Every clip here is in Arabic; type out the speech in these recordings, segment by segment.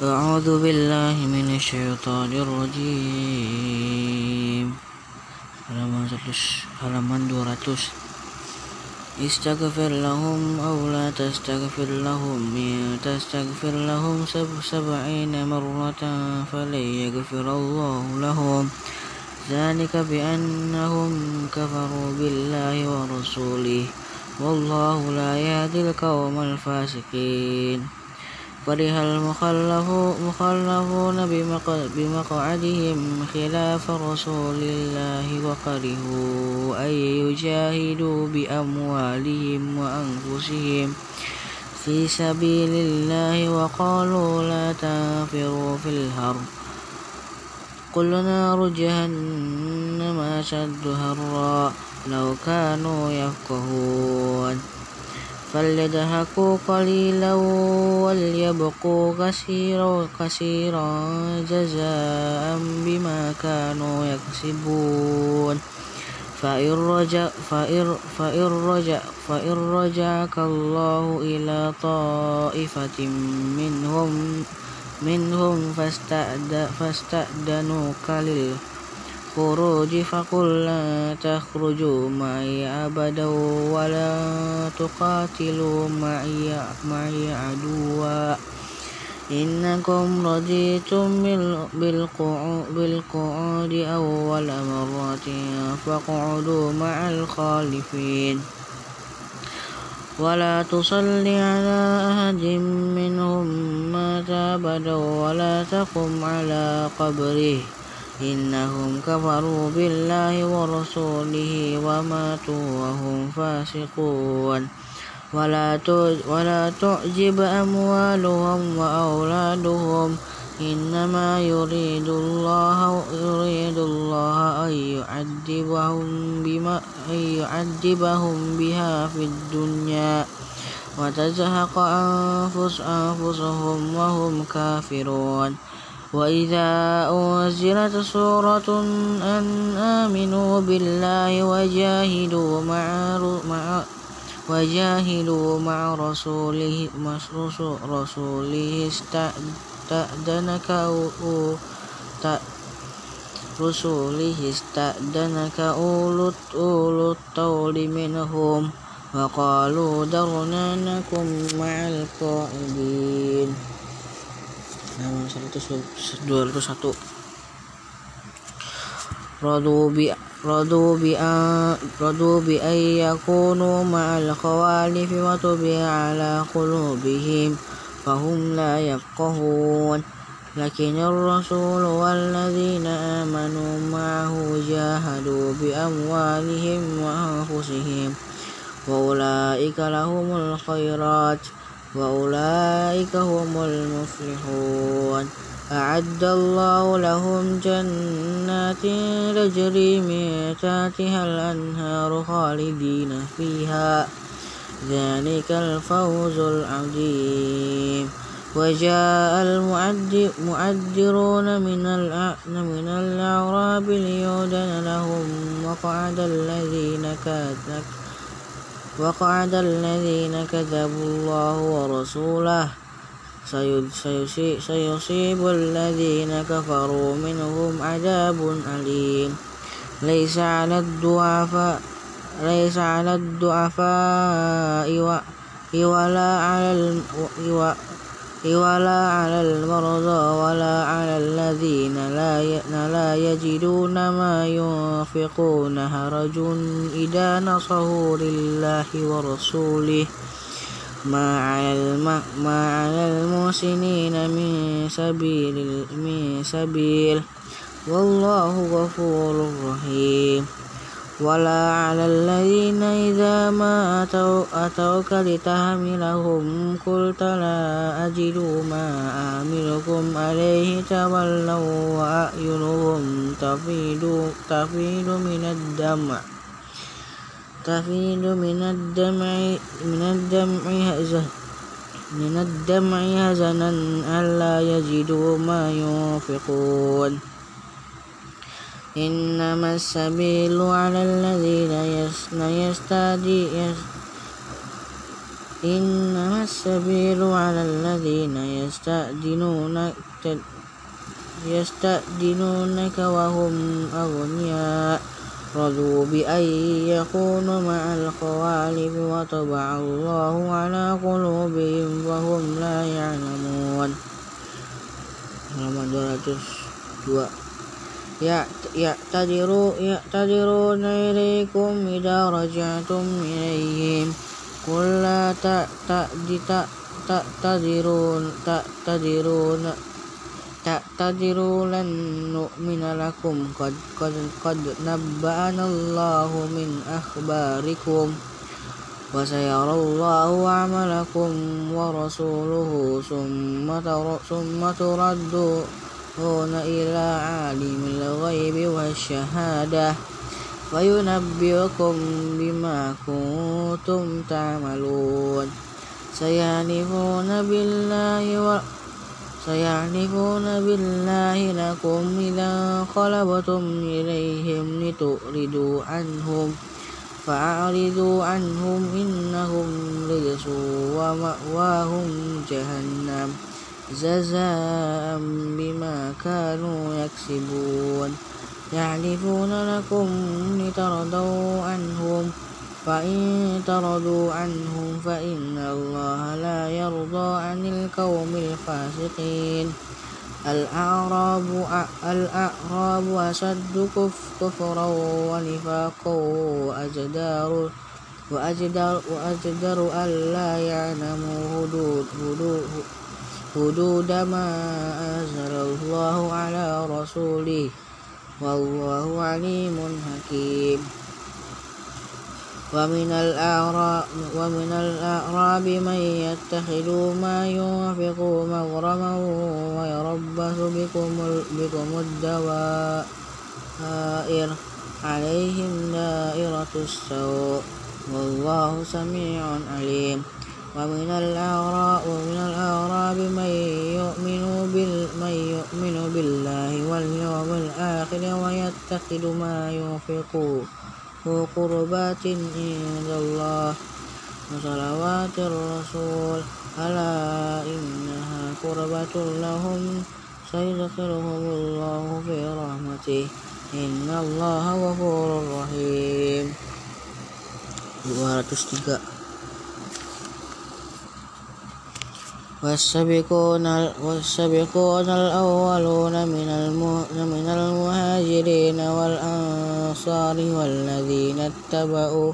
أعوذ بالله من الشيطان الرجيم. Halaman 100 halaman 200 استغفر لهم أو لا تستغفر لهم. إن تستغفر لهم سبعين مرة فلن يغفر الله لهم. ذلك بأنهم كفروا بالله ورسوله. والله لا يهدي القوم الفاسقين. فرح المخلفون بمقعدهم خلاف رسول الله وكرهوا أن يجاهدوا بأموالهم وأنفسهم في سبيل الله وقالوا لا تنفروا في الحرب. قل نار جهنم أشد هرا لو كانوا يفقهون. فليضحكوا قليلا وليبقوا كثيرا كثيرا جزاء بما كانوا يكسبون. فإن رجع فإن فإن رجع فإن رجعك الله إلى طائفة منهم منهم فاستأذنوك للخروج الخروج فقل لا تخرجوا معي أبدا ولا تقاتلوا معي, معي عدوا. إنكم رضيتم بالقعود أول مرة فاقعدوا مع الخالفين. ولا تصل على أحد منهم مات أبدا ولا تقم على قبره. إنهم كفروا بالله ورسوله وماتوا وهم فاسقون. ولا ولا تعجب أموالهم وأولادهم. إنما يريد الله يريد الله أن يعذبهم بما أن يعذبهم بها في الدنيا. وتزهق أنفس أنفسهم وهم كافرون. وإذا أنزلت سورة أن آمنوا بالله وجاهدوا مع مع وجاهدوا مع رسوله رسوله استأذنك رسوله استأذنك أولو الطول منهم وقالوا درنا نكن مع القائدين halaman 201 رضوا bi رضوا بأن يكونوا مع الخوالف وطبع على قلوبهم فهم لا يفقهون لكن الرسول والذين آمنوا معه جاهدوا بأموالهم وأنفسهم وأولئك لهم الخيرات وأولئك هم المفلحون. أعد الله لهم جنات تجري من تحتها الأنهار خالدين فيها. ذلك الفوز العظيم. وجاء المعذرون من من الأعراب ليؤذن لهم وقعد الذين كذبوا وقعد الذين كذبوا الله ورسوله. سيصيب الذين كفروا منهم عذاب أليم. ليس على الضعفاء ليس على الضعفاء ولا على ولا على المرضى ولا على الذين لا يجدون ما ينفقون هرج إذا نصروا لله ورسوله. ما على ما على المحسنين من سبيل من سبيل. والله غفور رحيم. ولا على الذين إذا ما أتوا أتوك لتحملهم قلت لا أجد ما أحملكم عليه تولوا وأعينهم تفيض تفيض من الدمع تفيض من الدمع من الدمع من الدمع حزنا ألا يجدوا ما ينفقون إنما السبيل على الذين إنما السبيل على الذين يستأذنونك يستأذنونك وهم أغنياء. رضوا بأن يكونوا مع الخوالف وطبع الله على قلوبهم وهم لا يعلمون. halaman 202 يعتذرون إليكم إذا رجعتم إليهم. قل لا تعتذروا لن نؤمن لكم. قد, قد, قد نبأنا الله من أخباركم وسيرى الله عملكم ورسوله ثم تردون إلى عالم الغيب والشهادة وينبئكم بما كنتم تعملون. سيحلفون بالله و سيحلفون بالله لكم إذا انقلبتم إليهم لتؤردوا عنهم فأعرضوا عنهم إنهم رجس ومأواهم جهنم. جزاء بما كانوا يكسبون. يحلفون لكم لترضوا عنهم فإن ترضوا عنهم فإن الله لا يرضى عن القوم الفاسقين. الأعراب الأعراب أشد كفرا ونفاقا وأجدار وأجدر, وأجدر ألا يعلموا حدود, حدود, ما أنزل الله على رسوله والله عليم حكيم ومن الأعراب, ومن الأعراب من يتخذ ما ينفق مغرما ويربص بكم, بكم الدوائر عليهم دائرة السوء والله سميع عليم ومن الأعراب من يؤمن, بال من يؤمن بالله واليوم ويتخذ ما ينفق قربات عند الله وصلوات الرسول. ألا إنها قربة لهم سيدخلهم الله في رحمته. إن الله غفور رحيم. 203. والسابقون والسابقون الأولون من من المهاجرين والأنصار والذين اتبعوا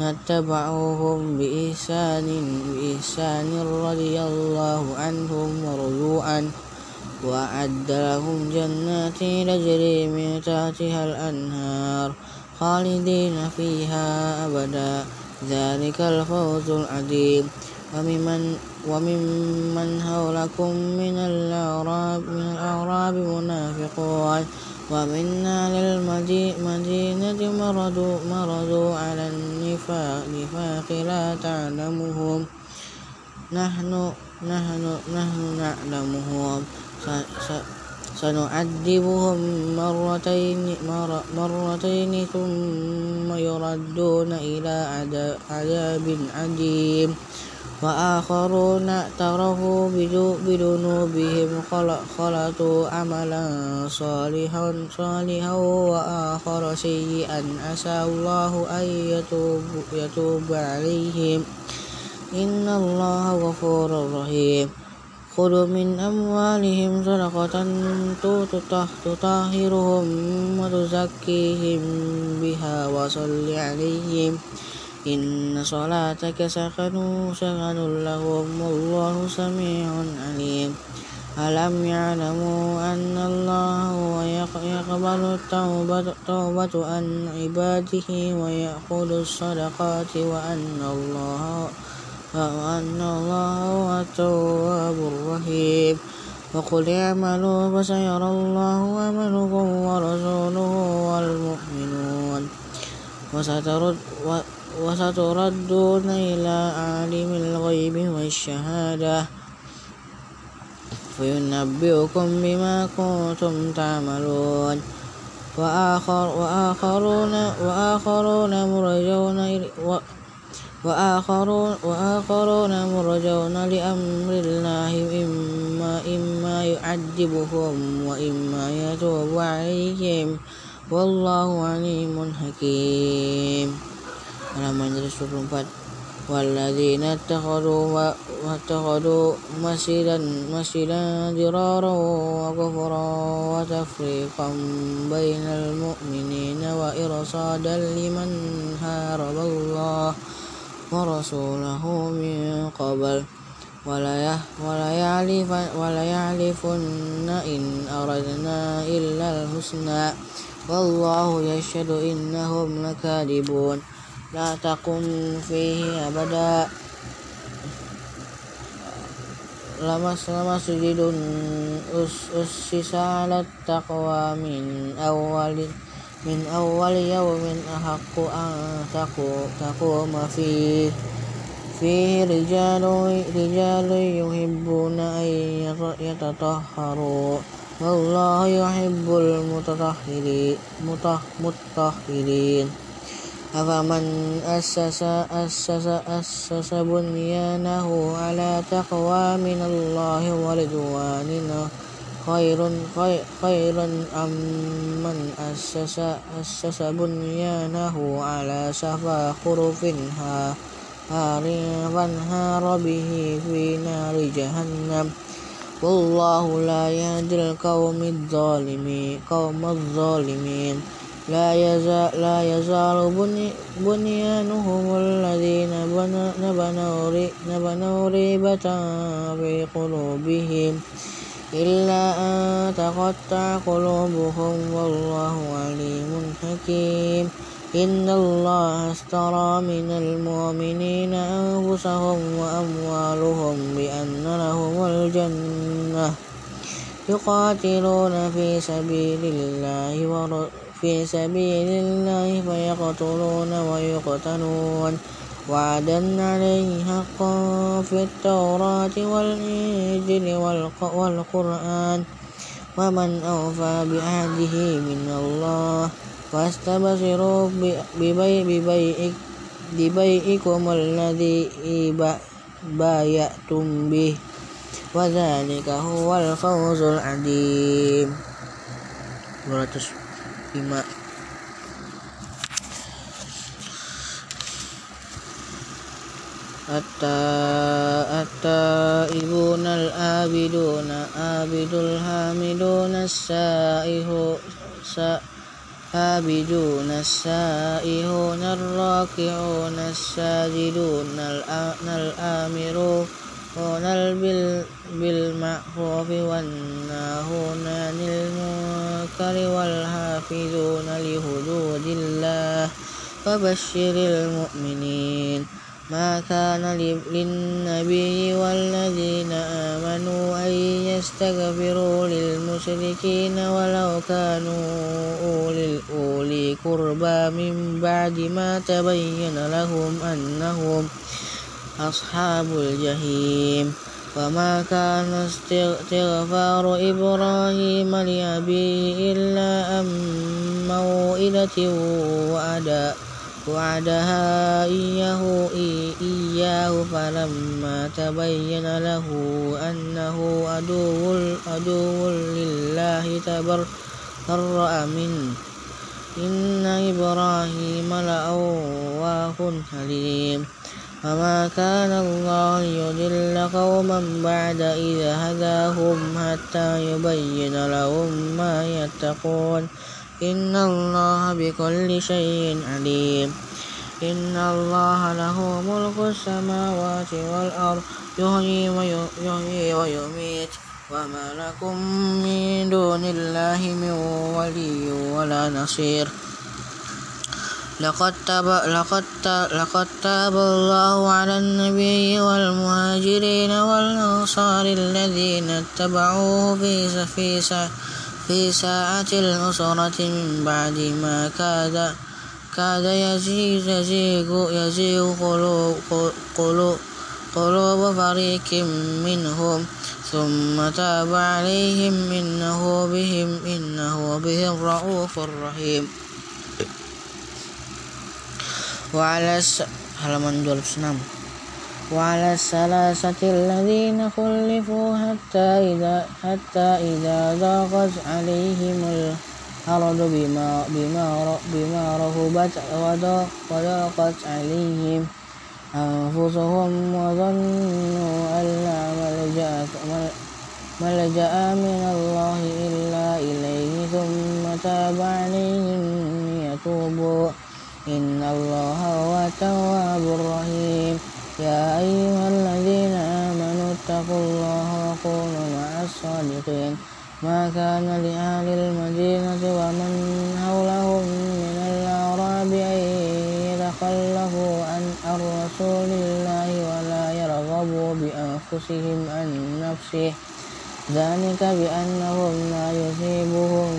اتبعوهم بإحسان بإحسان رضي الله عنهم ورضوا عنه وأعد لهم جنات تجري من تحتها الأنهار خالدين فيها أبدا. ذلك الفوز العظيم. وممن وممن حولكم من الأعراب من الأعراب منافقون. ومن أهل المدينة مرضوا, مرضوا على النفاق. نفاق لا تعلمهم. نحن نحن نحن نعلمهم. سنعذبهم مرتين مرتين ثم يردون إلى عذاب عظيم. وآخرون اعترفوا بذنوبهم خلطوا عملا صالحا صالحا وآخر سيئا عسى الله أن يتوب, يتوب عليهم. إن الله غفور رحيم. خذ من أموالهم صدقة تطهرهم وتزكيهم بها وصل عليهم. إن صلاتك سكن سكن لهم والله سميع عليم. ألم يعلموا أن الله هو يقبل التوبة توبة عن عباده ويأخذ الصدقات وأن الله وأن الله هو التواب الرحيم. وقل اعملوا فسيرى الله عملكم ورسوله والمؤمنون. وسترد وستردون إلى عالم الغيب والشهادة. فينبئكم بما كنتم تعملون. وآخر وآخرون وآخرون مرجون وآخرون, وآخرون مرجون لأمر الله إما, إما يعذبهم وإما يتوب عليهم. والله عليم حكيم. Halaman 24 والذين اتخذوا واتخذوا مسجدا مسجدا ضرارا وكفرا وتفريقا بين المؤمنين وإرصادا لمن هارب الله ورسوله من قبل. ولا يعلفن إن أردنا إلا الحسنى. والله يشهد إنهم لكاذبون. لا تقم فيه أبدا لمسجد أسس على التقوى من أول من أول يوم أحق أن تقوم فيه فيه رجال رجال يحبون أن يتطهروا والله يحب المتطهرين أفمن أسس أسس أسس بنيانه على تقوى من الله ورضوان خير خير أم من أسس أسس بنيانه على شفا خرف هار فانهار به في نار جهنم. والله لا يهدي القوم الظالمين قوم الظالمين. لا يزال, لا يزال بنيانهم الذين بنوا ريبة في قلوبهم إلا أن تقطع قلوبهم والله عليم حكيم. إن الله اشترى من المؤمنين أنفسهم وأموالهم بأن لهم الجنة يقاتلون في سبيل الله في سبيل الله فيقتلون ويقتلون. وعدا عليه حقا في التوراة والإنجيل والقرآن. ومن أوفى بعهده من الله فاستبشروا ببيئكم الذي بايعتم به. وذلك هو الفوز العظيم. Lima. Atta atta ibunal abiduna abidul hamiduna saihu sa abiduna saihuna raki'una sajiduna al amiru ونل بالمعروف والناهون عن المنكر والحافظون لحدود الله. فبشر المؤمنين. ما كان للنبي والذين آمنوا أن يستغفروا للمشركين ولو كانوا أولي الأولي قربى من بعد ما تبين لهم أنهم أصحاب الجحيم. وما كان استغفار إبراهيم لأبيه إلا أن موئدة وعدا وعدها إياه إياه فلما تبين له أنه عدو عدو لله تبرأ منه. إن إبراهيم لأواه حليم. وما كان الله يضل قوما بعد إذا هداهم حتى يبين لهم ما يتقون إن الله بكل شيء عليم إن الله له ملك السماوات والأرض يحيي ويميت وما لكم من دون الله من ولي ولا نصير لقد تاب, لقد, لقد تاب الله على النبي والمهاجرين والأنصار الذين اتبعوه في في في ساعة الأسرة من بعد ما كاد كاد يزيغ يزيغ, يزيغ قلوب, قلوب, قلوب فريق منهم. ثم تاب عليهم إنه بهم إنه بهم رؤوف رحيم. وعلى halaman 206 وعلى الثلاثة الذين خلفوا حتى إذا حتى إذا ضاقت عليهم الأرض بما بما بما رهبت وضاقت عليهم أنفسهم وظنوا أن لا ملجأ ملجأ من الله إلا إليه ثم تاب عليهم ليتوبوا. إن الله هو التواب الرحيم. يا أيها الذين آمنوا اتقوا الله وكونوا مع الصادقين. ما كان لأهل المدينة ومن حولهم من الأعراب أن يتخلفوا عن رسول الله ولا يرغبوا بأنفسهم عن نفسه. ذلك بأنهم لا يصيبهم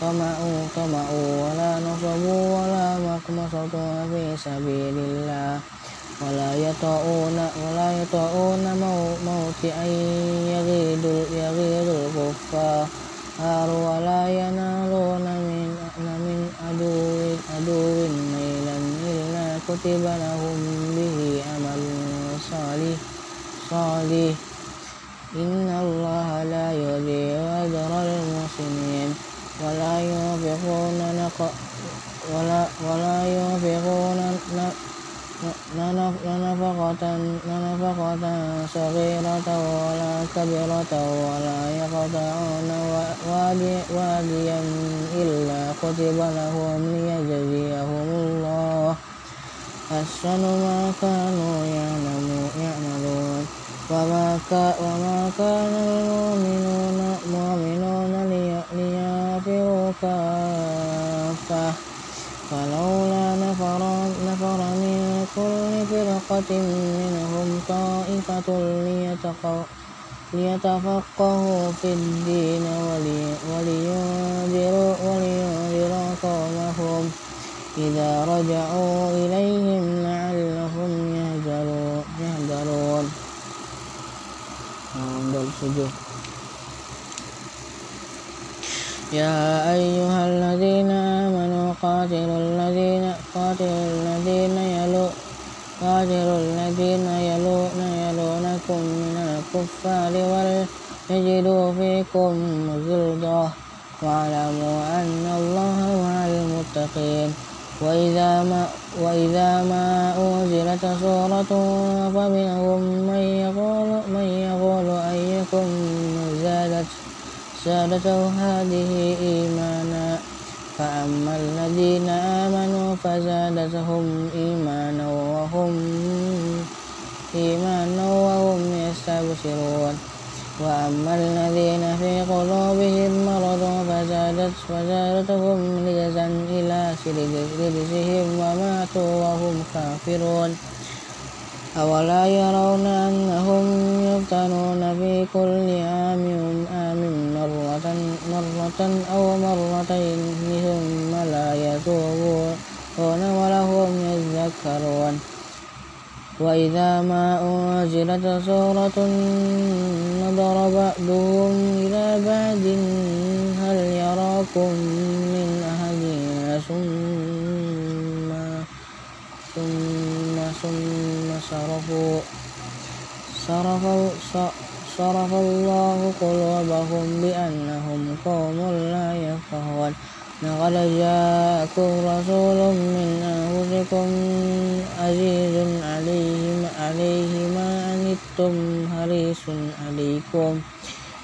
طمع طمع ولا نصب ولا مخمصة في سبيل الله ولا يطؤون ولا يطؤون موطئا يغيظ يغيظ الكفار ولا ينالون من من عدو عدو نيلا إلا كتب لهم به عمل صالح صالح إن الله لا يضيع أجر المحسنين ولا ينفقون ولا ولا ينفقون نفقة نفقة صغيرة ولا كبيرة ولا يقطعون واديا إلا كتب لهم ليجزيهم الله. أحسن ما كانوا يعملون. وما كان المؤمنون مؤمنون ليغفروا كافة كل فرقة منهم طائفة ليتفقهوا في الدين ولينذروا ولينذروا قومهم إذا رجعوا إليهم لعلهم يهذرون يا أيها الذين آمنوا قاتلوا الذين قاتلوا الذين قاتلوا الذين يلون يلونكم من الكفار وليجدوا فيكم غلظة واعلموا أن الله مع المتقين وإذا ما, وإذا ما أنزلت سورة فمنهم من يقول, من يقول أيكم زادت زادته هذه إيمانا فأما الذين آمنوا فزادتهم إيمانا وهم إيمانا وهم يستبشرون. وأما الذين في قلوبهم مرض فزادت فزادتهم رجزا إلى رجزهم وماتوا وهم كافرون. أولا يرون أنهم يفتنون في كل عام آم مرة, مرة أو مرتين ثم لا يتوبون ولهم يذكرون. وإذا ما أنزلت سورة نظر بعضهم إلى بعد هل يراكم من أحد؟ ثم ثم ثم صرفوا صرف صرف الله قلوبهم بأنهم قوم لا يفقهون. لقد جاءكم رسول من أنفسكم عزيز عليه عليه ما عنتم حريص عليكم.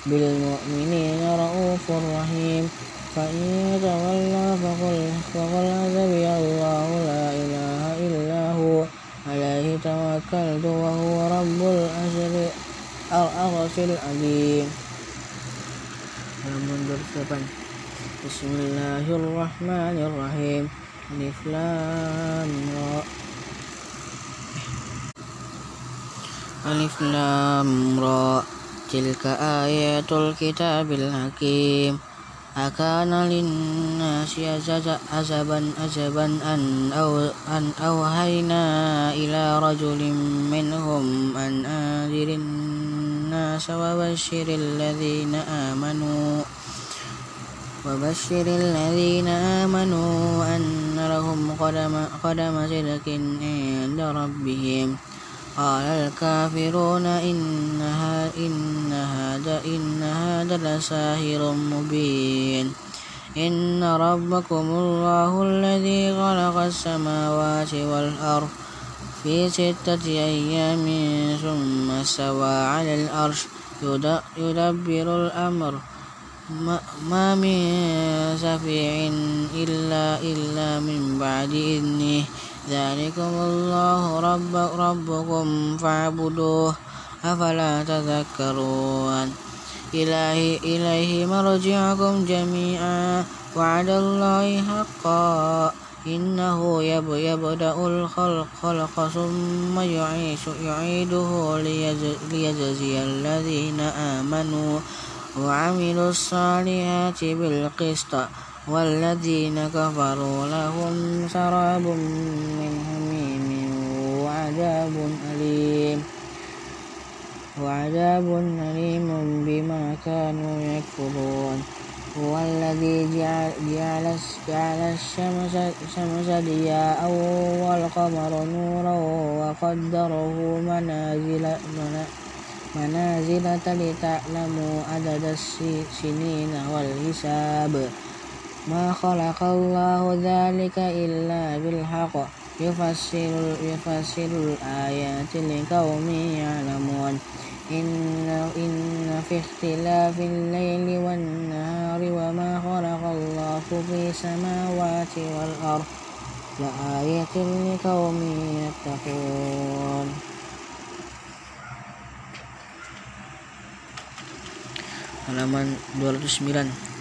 بالمؤمنين رؤوف رحيم. فإن يتولى فقل فقل حسبي الله لا إله إلا هو. عليه توكلت وهو رب العرش العظيم. Halaman 28 بسم الله الرحمن الرحيم. ألف ألف لام را. تلك آيات الكتاب الحكيم. أكان للناس عجبا عجبا أن أو أن أوهينا إلى رجل منهم أن أنذر الناس وبشر الذين آمنوا وبشر الذين آمنوا أن لهم قدم, قدم صدق عند ربهم. قال الكافرون إن هذا إن هذا لساهر مبين. إن ربكم الله الذي خلق السماوات والأرض في ستة أيام ثم استوى على الأرش يدبر الأمر. ما من شفيع إلا إلا من بعد إذنه. ذلكم الله رب ربكم فاعبدوه أفلا تذكرون. إلهي إليه مرجعكم جميعا. وعد الله حقا. إنه يبدأ الخلق خلق ثم يعيش يعيده ليجزي الذين آمنوا. وعملوا الصالحات بالقسط والذين كفروا لهم سراب من حميم وعذاب أليم. وعذاب أليم بما كانوا يكفرون. هو الذي جعل, الشمس, الشمس ضياء والقمر نورا وقدره منازل, منازل لتعلموا عدد السنين والحساب. ما خلق الله ذلك إلا بالحق. يفسر, يفسر الآيات لقوم يعلمون. إن, إن في اختلاف الليل والنهار وما خلق الله في السماوات والأرض. لآية لقوم يتقون. Halaman 209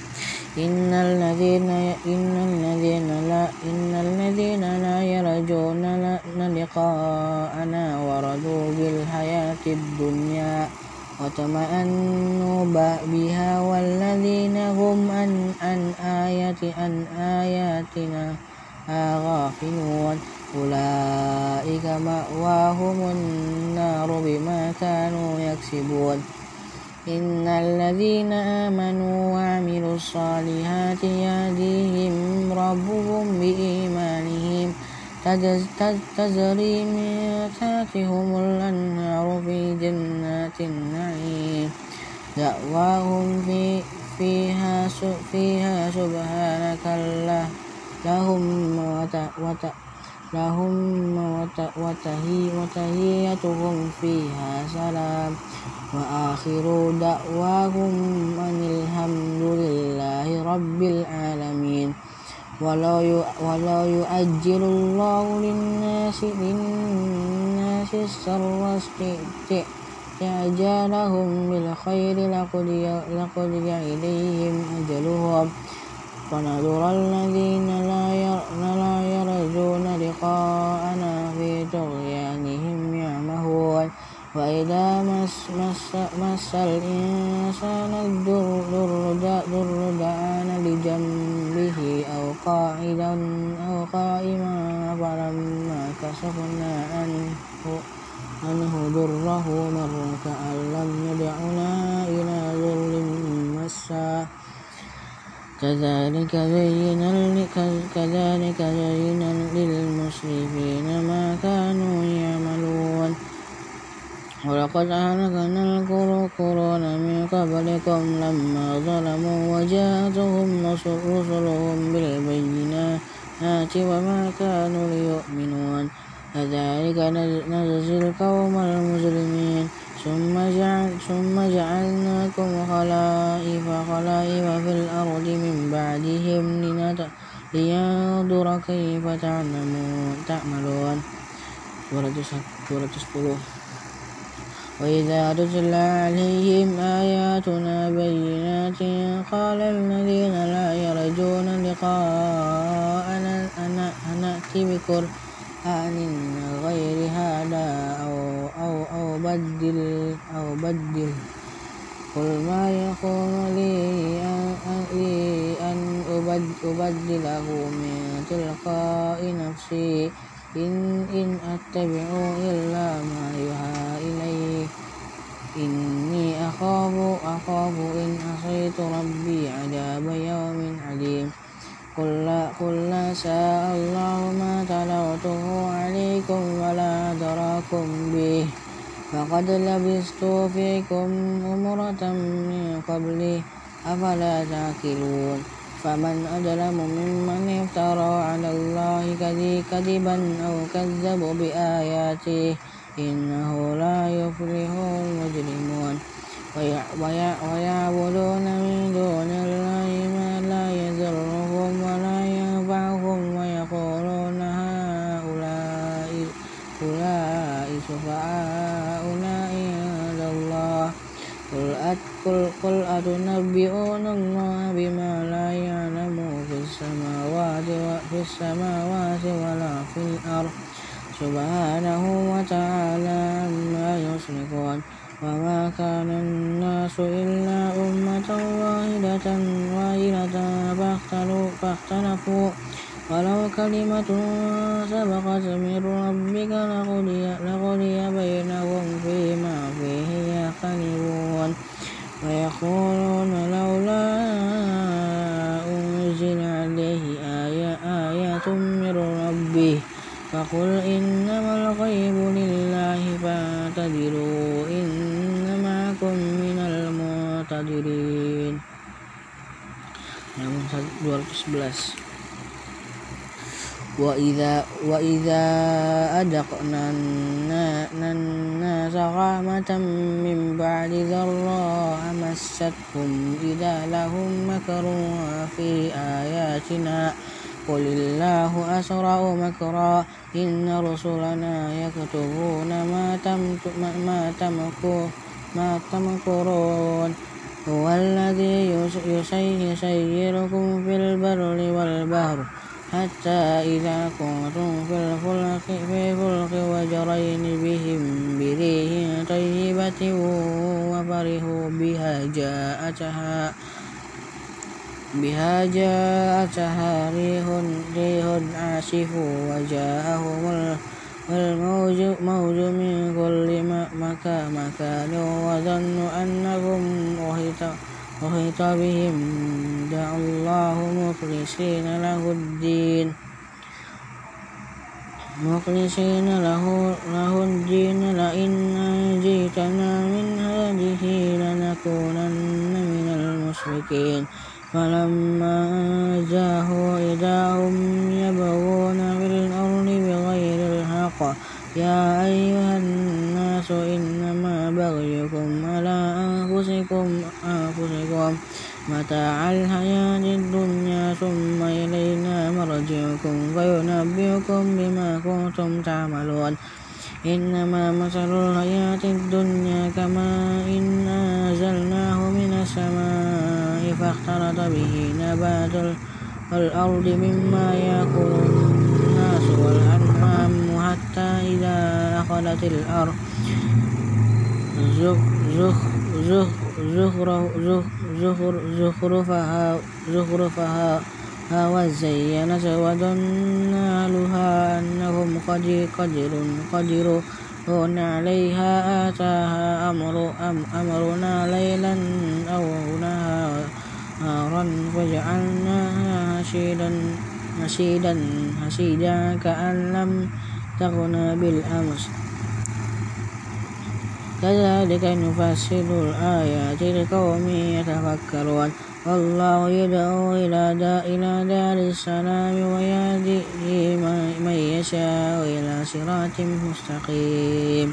إن الذين إن الذين لا إن الذين لا يرجون لقاءنا ورضوا بالحياة الدنيا وطمأنوا بها والذين هم عن عن آيات عن آياتنا غافلون أولئك مأواهم النار بما كانوا يكسبون إن الذين آمنوا وعملوا الصالحات يهديهم ربهم بإيمانهم. تجري من تحتهم الأنهار في جنات النعيم. دعواهم في فيها فيها سبحانك الله. لهم وت لهم وتهيتهم فيها سلام. وآخر دعواهم أن الحمد لله رب العالمين. ولو يؤجل الله للناس للناس السر استعجالهم بالخير لقضي إليهم أجلهم. فنذر الذين لا يرجون لقاءنا في طغيانهم يعمهون. وإذا مس, مس, مس الإنسان الضر دعانا لجنبه أو قاعدا أو قائما فلما كشفنا عنه عنه ضره مر كأن لم يدعنا إلى ضر مسا. كذلك زين كذلك زين للمسرفين ما كانوا يعملون. ولقد أهلكنا القرون من قبلكم لما ظلموا وجاءتهم رسلهم بالبينات وما كانوا ليؤمنون. كذلك نجزي القوم المجرمين. ثم جعل ثم جعلناكم خلائف خلائف في الأرض من بعدهم لينظر كيف تعملون. 210 وإذا تتلى عليهم آياتنا بينات قال الذين لا يرجون لقاءنا أنأتي بقرآن غير هذا بدل أو بدل. قل ما يكون لي أن أبدله من تلقاء نفسي. إن إن أتبع إلا ما يوحى إلي إني أخاف أخاف إن عصيت ربي عذاب يوم عليم قل لا, قل لا شاء الله ما تلوته عليكم ولا أدراكم به. فقد لبثت فيكم أمرة من قبلي أفلا تأكلون فمن أظلم ممن افترى على الله كذبا أو كذب بآياته إنه لا يفلح المجرمون. ويعبدون من دون الله ما لا يضرهم ولا ينفعهم ويقولون هؤلاء أولئك شفعاؤنا عند الله قل قل أتنبئون الله بما لا يعلم في السماوات في السماوات ولا في الأرض سبحانه وتعالى عما يشركون وما كان الناس إلا أمة واحدة واحدة فاختلفوا. ولو كلمة سبقت من ربك لقضي المعتذرين 211 وإذا وإذا أذقنا الناس رحمة من بعد ضراء مستهم إذا لهم مكر في آياتنا قل الله أسرع مكرا إن رسلنا يكتبون ما ما ما تمكرون هو الذي يسيركم في البر والبحر حتى إذا كنتم في الفلك, في الفلك وجرين بهم بريح طيبة وفرحوا بها جاءتها بها جاءتها ريح ريح عاصف وجاءهم الموج موج من كل مكان وظنوا أنهم أحيط بهم. دعوا الله مخلصين له الدين. مخلصين له, له الدين. لئن أنجيتنا من هذه لنكونن من المشركين. فلما جاءوا إذا هم يبغون في يا أيها الناس إنما بغيكم على أنفسكم أنفسكم متاع الحياة الدنيا ثم إلينا مرجعكم فينبئكم بما كنتم تعملون. إنما مثل الحياة الدنيا كما إن أنزلناه من السماء فاختلط به نبات الأرض مما يأكل الناس والأنعام حتى إذا أخذت الأرض. زخ زخ زخ زخرفها زخرفها وزينت وظن أهلها أنهم قدرون عليها آتاها أمر أمرنا ليلا أو نهارا فجعلناها حشيدا حشيدا حشيدا كأن لم تغن بالأمس كذلك نفصل الآيات لقوم يتفكرون. والله يدعو إلى دار السلام ويهدي من يشاء إلى صراط مستقيم.